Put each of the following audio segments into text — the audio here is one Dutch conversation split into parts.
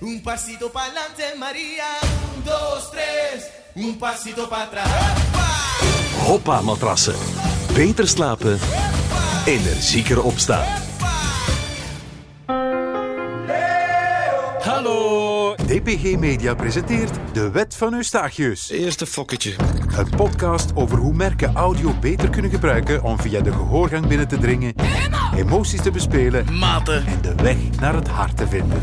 un pasito pa'lante María, un, dos, tres, un pasito para atrás. Hoppa matrassen. Beter slapen. Energieker opstaan. Hallo. DPG Media presenteert De Wet van Eustachius. Eerste fokketje. Een podcast over hoe merken audio beter kunnen gebruiken om via de gehoorgang binnen te dringen, emoties te bespelen Maten. en de weg naar het hart te vinden.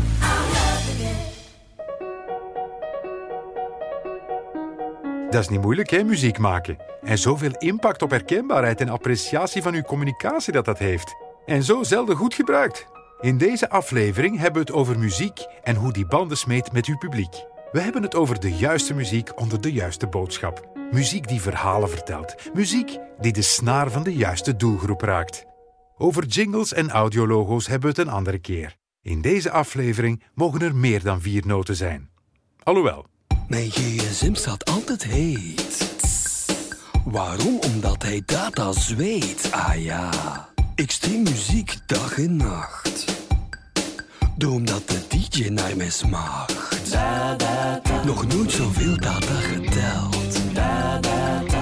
Dat is niet moeilijk, hè, muziek maken. En zoveel impact op herkenbaarheid en appreciatie van uw communicatie dat dat heeft. En zo zelden goed gebruikt. In deze aflevering hebben we het over muziek en hoe die banden smeet met uw publiek. We hebben het over de juiste muziek onder de juiste boodschap. Muziek die verhalen vertelt. Muziek die de snaar van de juiste doelgroep raakt. Over jingles en audiologo's hebben we het een andere keer. In deze aflevering mogen er meer dan vier noten zijn. Alhoewel, Mijn gsm staat altijd heet. Waarom? Omdat hij data zweet. Ah ja. Ik stream muziek dag en nacht. Doe omdat de DJ naar mij smacht. Nog nooit zoveel data geteld.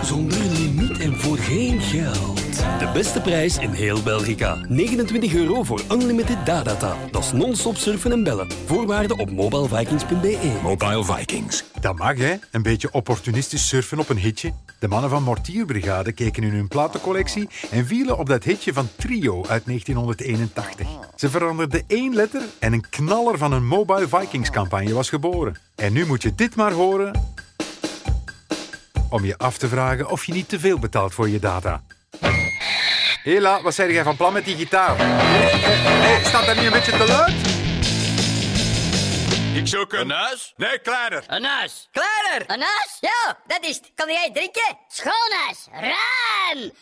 Zonder limiet en voor geen geld. De beste prijs in heel Belgica. 29 euro voor unlimited data. Dat is non-stop surfen en bellen. Voorwaarden op mobilevikings.be. Mobile Vikings. dat mag hè, een beetje opportunistisch surfen op een hitje. De mannen van Mortierbrigade keken in hun platencollectie en vielen op dat hitje van Trio uit 1981. Ze veranderden één letter en een knaller van een Mobile Vikings campagne was geboren. En nu moet je dit maar horen om je af te vragen of je niet te veel betaalt voor je data. Hela, wat zei jij van plan met die gitaar? Hey, staat dat niet een beetje te luid? Ik zoek een huis? Nee, kleiner. Een huis. Kleiner. Een huis? Ja, dat is het. Kan jij drinken? Schoonhuis. Ruim.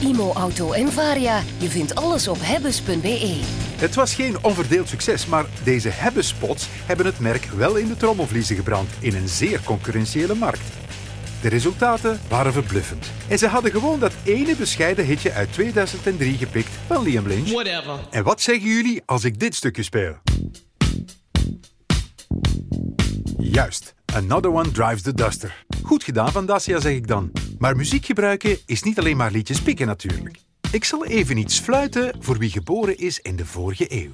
Imo Auto en Varia. Je vindt alles op hebbes.be. Het was geen onverdeeld succes, maar deze hebbespots hebben het merk wel in de trommelvliezen gebrand in een zeer concurrentiële markt. De resultaten waren verbluffend. En ze hadden gewoon dat ene bescheiden hitje uit 2003 gepikt van Liam Lynch. Whatever. En wat zeggen jullie als ik dit stukje speel? Juist, Another One Drives the Duster. Goed gedaan van Dacia, zeg ik dan. Maar muziek gebruiken is niet alleen maar liedjes pikken natuurlijk. Ik zal even iets fluiten voor wie geboren is in de vorige eeuw.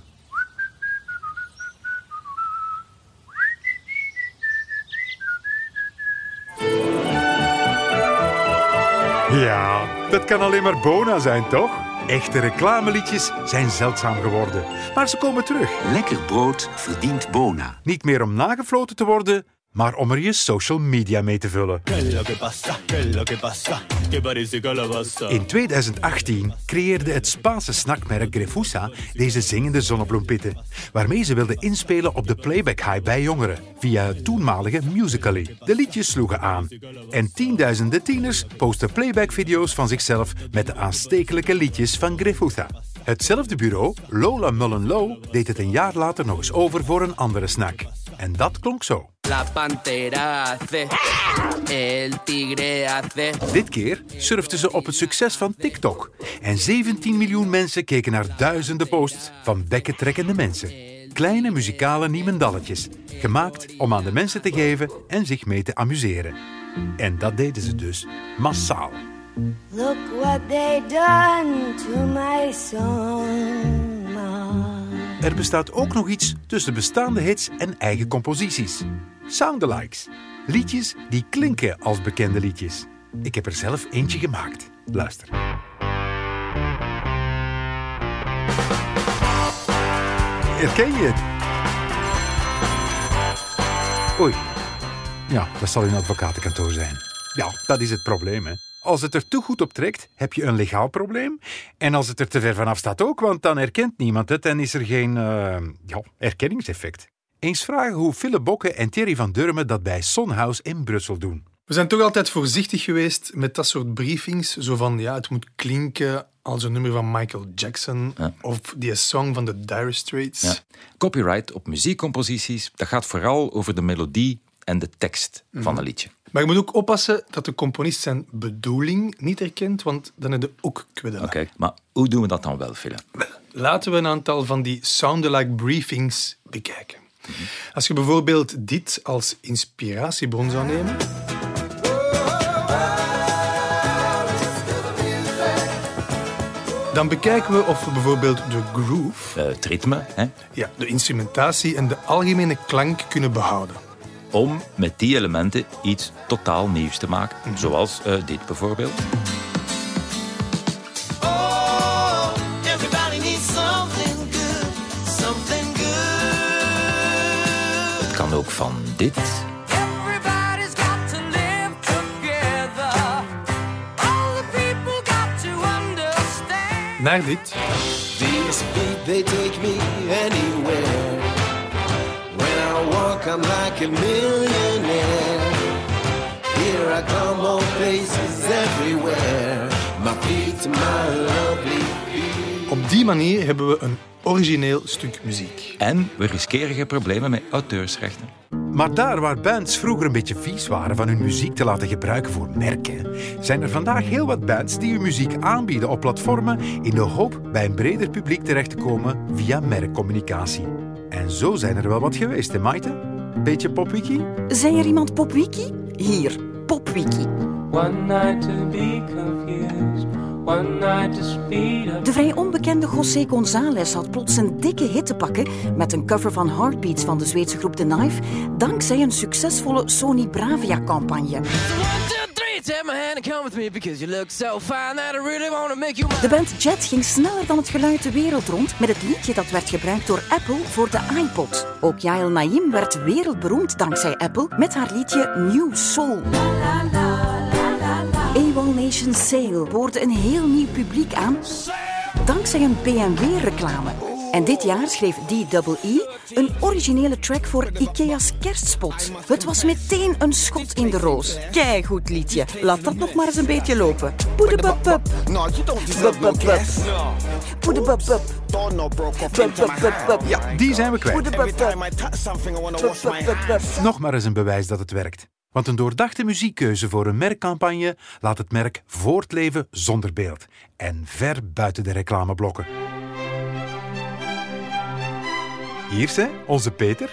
Ja, dat kan alleen maar Bona zijn, toch? Echte reclameliedjes zijn zeldzaam geworden. Maar ze komen terug. Lekker brood verdient Bona. Niet meer om nagefloten te worden, maar om er je social media mee te vullen. In 2018 creëerde het Spaanse snackmerk Grefusa deze zingende zonnebloempitten, waarmee ze wilden inspelen op de playback high bij jongeren via het toenmalige Musical.ly. De liedjes sloegen aan en tienduizenden tieners posten playback-video's van zichzelf met de aanstekelijke liedjes van Grefusa. Hetzelfde bureau, Lola Mullen Low, deed het een jaar later nog eens over voor een andere snack. En dat klonk zo. La pantera hace, el tigre hace. Dit keer surften ze op het succes van TikTok. En 17 miljoen mensen keken naar duizenden posts van bekkentrekkende mensen. Kleine muzikale niemendalletjes, gemaakt om aan de mensen te geven en zich mee te amuseren. En dat deden ze dus massaal. Look what they done to my song. Er bestaat ook nog iets tussen bestaande hits en eigen composities. Soundalikes. Liedjes die klinken als bekende liedjes. Ik heb er zelf eentje gemaakt. Luister. Herken je het? Oei. Ja, dat zal een advocatenkantoor zijn. Ja, dat is het probleem, hè. Als het er te goed op trekt, heb je een legaal probleem. En als het er te ver vanaf staat ook, want dan herkent niemand het en is er geen eh, ja, herkenningseffect. Eens vragen hoe Philip Bokke en Thierry van Durmen dat bij Sonhouse in Brussel doen. We zijn toch altijd voorzichtig geweest met dat soort briefings. Zo van, ja, het moet klinken als een nummer van Michael Jackson of die song van de Dire Straits. Ja. Copyright op muziekcomposities, dat gaat vooral over de melodie en de tekst van een liedje. Maar je moet ook oppassen dat de componist zijn bedoeling niet herkent, want dan heb je ook kwedden. Oké, maar hoe doen we dat dan wel, Philip? Laten we een aantal van die sound-alike briefings bekijken. Als je bijvoorbeeld dit als inspiratiebron zou nemen. Dan bekijken we of we bijvoorbeeld de groove, Eh, het ritme, hè, ja, de instrumentatie en de algemene klank kunnen behouden. Om met die elementen iets totaal nieuws te maken. Zoals eh, dit bijvoorbeeld. Oh, everybody needs something good, something good. Het kan ook van dit. Everybody's got to live together. All the people got to understand. Naar dit. These feet, they take me anywhere. I'm like a millionaire. Here I come, all places everywhere. My feet, my lovely feet. Op die manier hebben we een origineel stuk muziek. En we riskeren geen problemen met auteursrechten. Maar daar waar bands vroeger een beetje vies waren van hun muziek te laten gebruiken voor merken, zijn er vandaag heel wat bands die hun muziek aanbieden op platformen in de hoop bij een breder publiek terecht te komen via merkcommunicatie. En zo zijn er wel wat geweest, hè Maite? Beetje popwiki? Zei er iemand popwiki? Hier, popwiki. One night to be confused, one night to speed up. De vrij onbekende José González had plots een dikke hit te pakken met een cover van Heartbeats van de Zweedse groep The Knife, dankzij een succesvolle Sony Bravia-campagne. De band Jet ging sneller dan het geluid de wereld rond met het liedje dat werd gebruikt door Apple voor de iPod. Ook Yael Naim werd wereldberoemd dankzij Apple met haar liedje New Soul. AWOL Nation Sale boorde een heel nieuw publiek aan dankzij een BMW-reclame. En dit jaar schreef D.E.E. een originele track voor Ikea's kerstspot. Het was meteen een schot in de roos. Keigoed liedje. Laat dat nog maar eens een beetje lopen. Poedebup-bup. Ja, die zijn we kwijt. Nog maar eens een bewijs dat het werkt. Want een doordachte muziekkeuze voor een merkcampagne laat het merk voortleven zonder beeld en ver buiten de reclameblokken. Hier ze, onze Peter.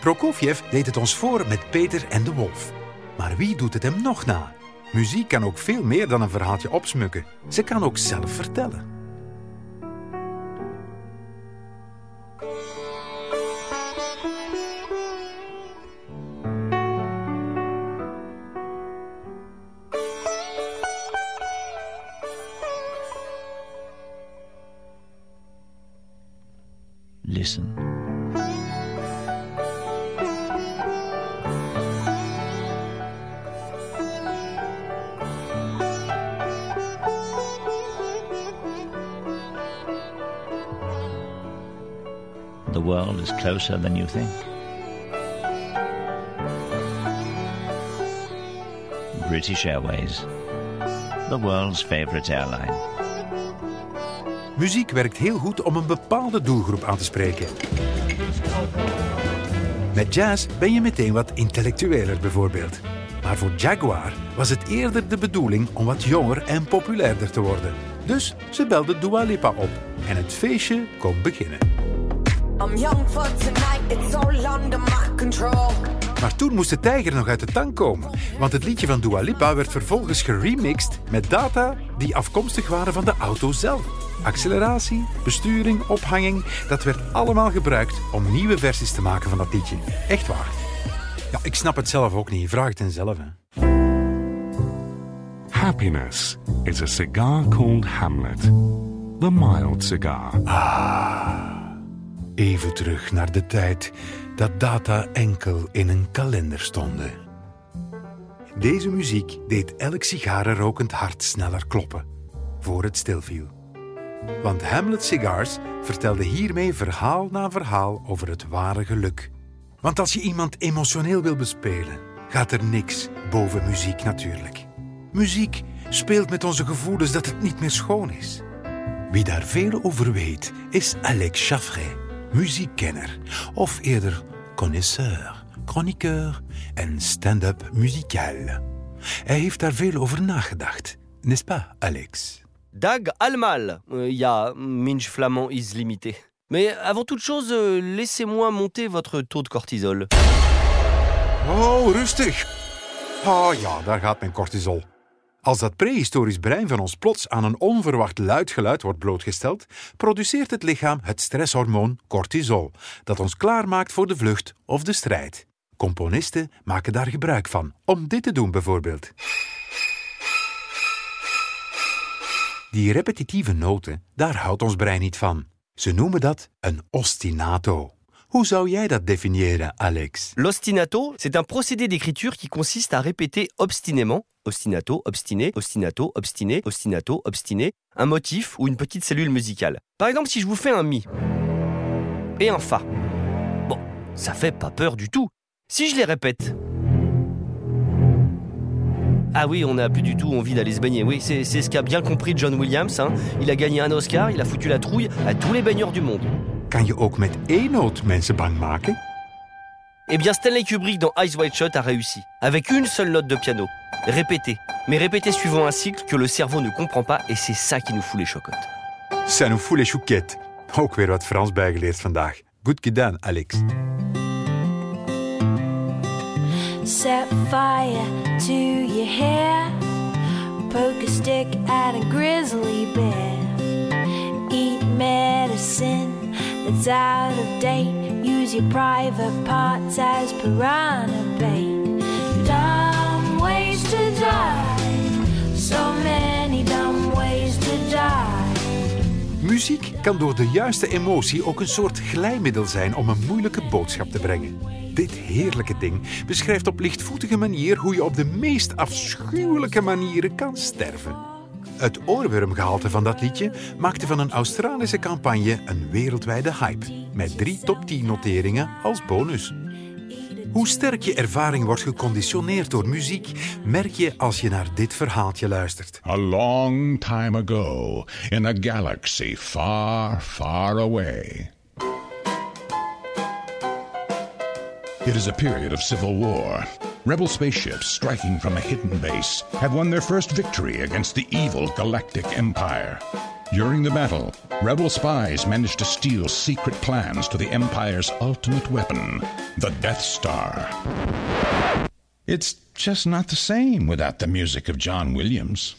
Prokofjev deed het ons voor met Peter en de Wolf. Maar wie doet het hem nog na? Muziek kan ook veel meer dan een verhaaltje opsmukken. Ze kan ook zelf vertellen. The world is closer than you think. British Airways, the world's favorite airline. Muziek werkt heel goed om een bepaalde doelgroep aan te spreken. Met jazz ben je meteen wat intellectueler bijvoorbeeld. Maar voor Jaguar was het eerder de bedoeling om wat jonger en populairder te worden. Dus ze belde Dua Lipa op en het feestje kon beginnen. I'm young for tonight, it's all under my control. Maar toen moest de tijger nog uit de tang komen, want het liedje van Dua Lipa werd vervolgens geremixed met data die afkomstig waren van de auto zelf. Acceleratie, besturing, ophanging, dat werd allemaal gebruikt om nieuwe versies te maken van dat liedje. Echt waar. Ja, ik snap het zelf ook niet. Vraag het hen zelf. Hè. Happiness is a cigar called Hamlet. The mild cigar. Even terug naar de tijd dat data enkel in een kalender stonden. Deze muziek deed elk sigarenrokend hart sneller kloppen, voor het stilviel. Want Hamlet Cigars vertelde hiermee verhaal na verhaal over het ware geluk. Want als je iemand emotioneel wil bespelen, gaat er niks boven muziek natuurlijk. Muziek speelt met onze gevoelens dat het niet meer schoon is. Wie daar veel over weet, is Alex Chaffray, muziekkenner, of eerder connaisseur, chroniqueur en stand-up muzikaal. Hij heeft daar veel over nagedacht, n'est-ce pas, Alex? Dag allemaal. Uh, ja, mijn Flamand is limité. Mais avant toute chose, euh, laissez-moi monter votre taux de cortisol. Oh, rustig. Oh ja, daar gaat mijn cortisol. Als dat prehistorisch brein van ons plots aan een onverwacht luid geluid wordt blootgesteld, produceert het lichaam het stresshormoon cortisol, dat ons klaarmaakt voor de vlucht of de strijd. Componisten maken daar gebruik van, om dit te doen bijvoorbeeld. Die repetitieve noten, daar houdt ons brein niet van. Ze noemen dat een ostinato. Hoe zou jij dat definiëren, Alex? L'ostinato, c'est un procédé d'écriture qui consiste à répéter obstinément, ostinato, obstiné, ostinato, obstiné, ostinato, obstiné, un motif ou une petite cellule musicale. Par exemple, si je vous fais un mi et un fa, bon, ça fait pas peur du tout. Si je les répète, ah oui, on n'a plus du tout envie d'aller se baigner. Oui, c'est ce qu'a bien compris John Williams. hein. Il a gagné un Oscar, il a foutu la trouille à tous les baigneurs du monde. Je ook met één mensen bang maken? Eh bien, Stanley Kubrick dans Eyes Wide Shut a réussi, avec une seule note de piano. Répétée, mais répétée suivant un cycle que le cerveau ne comprend pas, et c'est ça qui nous fout les chocottes. Ça nous fout les chouquettes. Ook weer wat Frans bijgeleerd vandaag. Goed gedaan, Alex. Set fire to your hair. Poke a stick at a grizzly bear. Eat medicine that's out of date. Use parts as piranha bait. Dumb ways to die. So many dumb ways to die. Muziek kan door de juiste emotie ook een soort glijmiddel zijn om een moeilijke boodschap te brengen. Dit heerlijke ding beschrijft op lichtvoetige manier hoe je op de meest afschuwelijke manieren kan sterven. Het oorwormgehalte van dat liedje maakte van een Australische campagne een wereldwijde hype, met drie top 10 noteringen als bonus. Hoe sterk je ervaring wordt geconditioneerd door muziek, merk je als je naar dit verhaaltje luistert. A long time ago, in a galaxy far, far away. It is a period of civil war. Rebel spaceships striking from a hidden base have won their first victory against the evil Galactic Empire. During the battle, rebel spies managed to steal secret plans to the Empire's ultimate weapon, the Death Star. It's just not the same without the music of John Williams.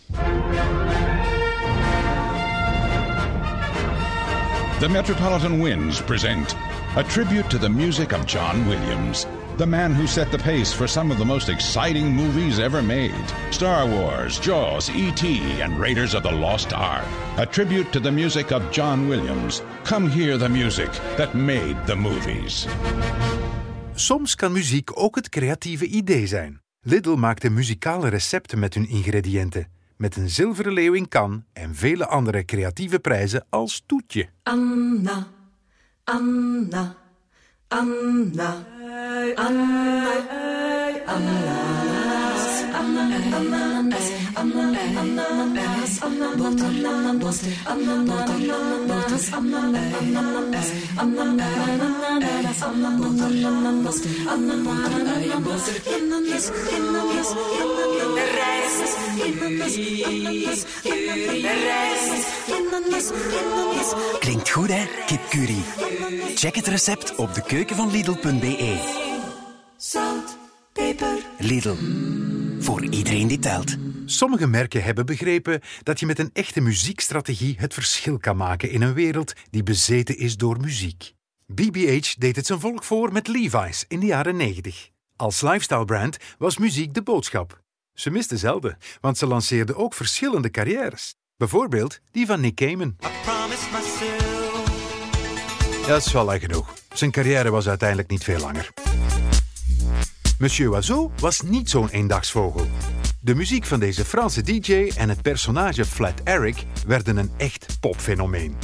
The Metropolitan Winds present a tribute to the music of John Williams, the man who set the pace for some of the most exciting movies ever made Star Wars, Jaws, E.T., and Raiders of the Lost Ark. A tribute to the music of John Williams. Come hear the music that made the movies. Soms kan muziek ook het creatieve idee zijn. Lidl maakte muzikale recepten met hun ingrediënten. Met een zilveren leeuw in kan en vele andere creatieve prijzen als toetje. Anna, Anna, Anna, Anna, ananas, Klinkt goed, hè? Kipcurry. Check het recept op de keuken van Lidl.be. Zout, peper. Lidl. Voor iedereen die telt. Sommige merken hebben begrepen dat je met een echte muziekstrategie het verschil kan maken in een wereld die bezeten is door muziek. BBH deed het zijn volk voor met Levi's in de jaren 90. Als lifestyle brand was muziek de boodschap. Ze misten zelden, want ze lanceerden ook verschillende carrières. Bijvoorbeeld die van Nick Cayman. Ja, dat is wel lang genoeg. Zijn carrière was uiteindelijk niet veel langer. Monsieur Oiseau was niet zo'n eendagsvogel. De muziek van deze Franse DJ en het personage Flat Eric werden een echt popfenomeen.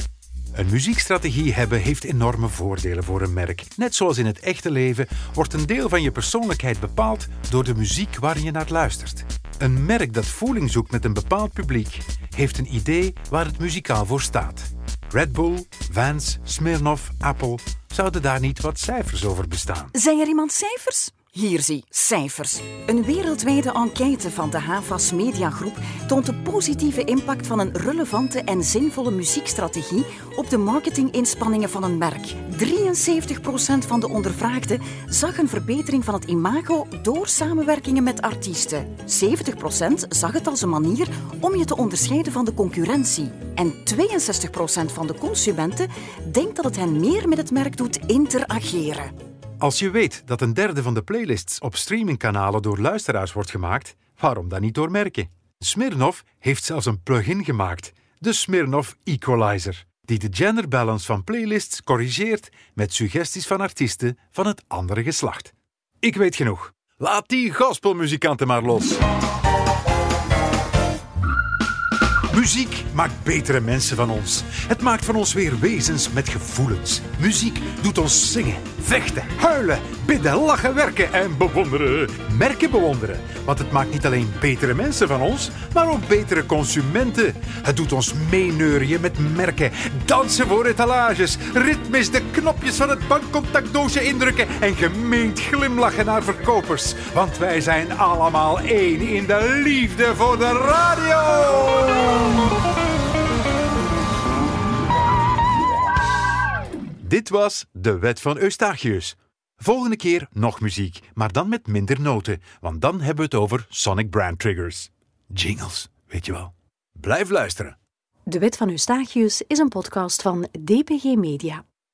Een muziekstrategie hebben heeft enorme voordelen voor een merk. Net zoals in het echte leven wordt een deel van je persoonlijkheid bepaald door de muziek waar je naar luistert. Een merk dat voeling zoekt met een bepaald publiek heeft een idee waar het muzikaal voor staat. Red Bull, Vans, Smirnoff, Apple zouden daar niet wat cijfers over bestaan. Zijn er iemand cijfers? Hier zie, cijfers. Een wereldwijde enquête van de Havas Mediagroep toont de positieve impact van een relevante en zinvolle muziekstrategie op de marketinginspanningen van een merk. 73% van de ondervraagden zag een verbetering van het imago door samenwerkingen met artiesten. 70% zag het als een manier om je te onderscheiden van de concurrentie. En 62% van de consumenten denkt dat het hen meer met het merk doet interageren. Als je weet dat een derde van de playlists op streamingkanalen door luisteraars wordt gemaakt, waarom dan niet door merken? Smirnoff heeft zelfs een plugin gemaakt, de Smirnoff Equalizer, die de gender balance van playlists corrigeert met suggesties van artiesten van het andere geslacht. Ik weet genoeg. Laat die gospelmuzikanten maar los. Muziek maakt betere mensen van ons. Het maakt van ons weer wezens met gevoelens. Muziek doet ons zingen, vechten, huilen, bidden, lachen, werken en bewonderen. Merken bewonderen. Want het maakt niet alleen betere mensen van ons, maar ook betere consumenten. Het doet ons meeneurien met merken, dansen voor etalages, ritmisch de knopjes van het bankcontactdoosje indrukken en gemeend glimlachen naar verkopers. Want wij zijn allemaal één in de liefde voor de radio. Dit was De Wet van Eustachius. Volgende keer nog muziek, maar dan met minder noten, want dan hebben we het over Sonic Brand Triggers. Jingles, weet je wel. Blijf luisteren. De Wet van Eustachius is een podcast van DPG Media.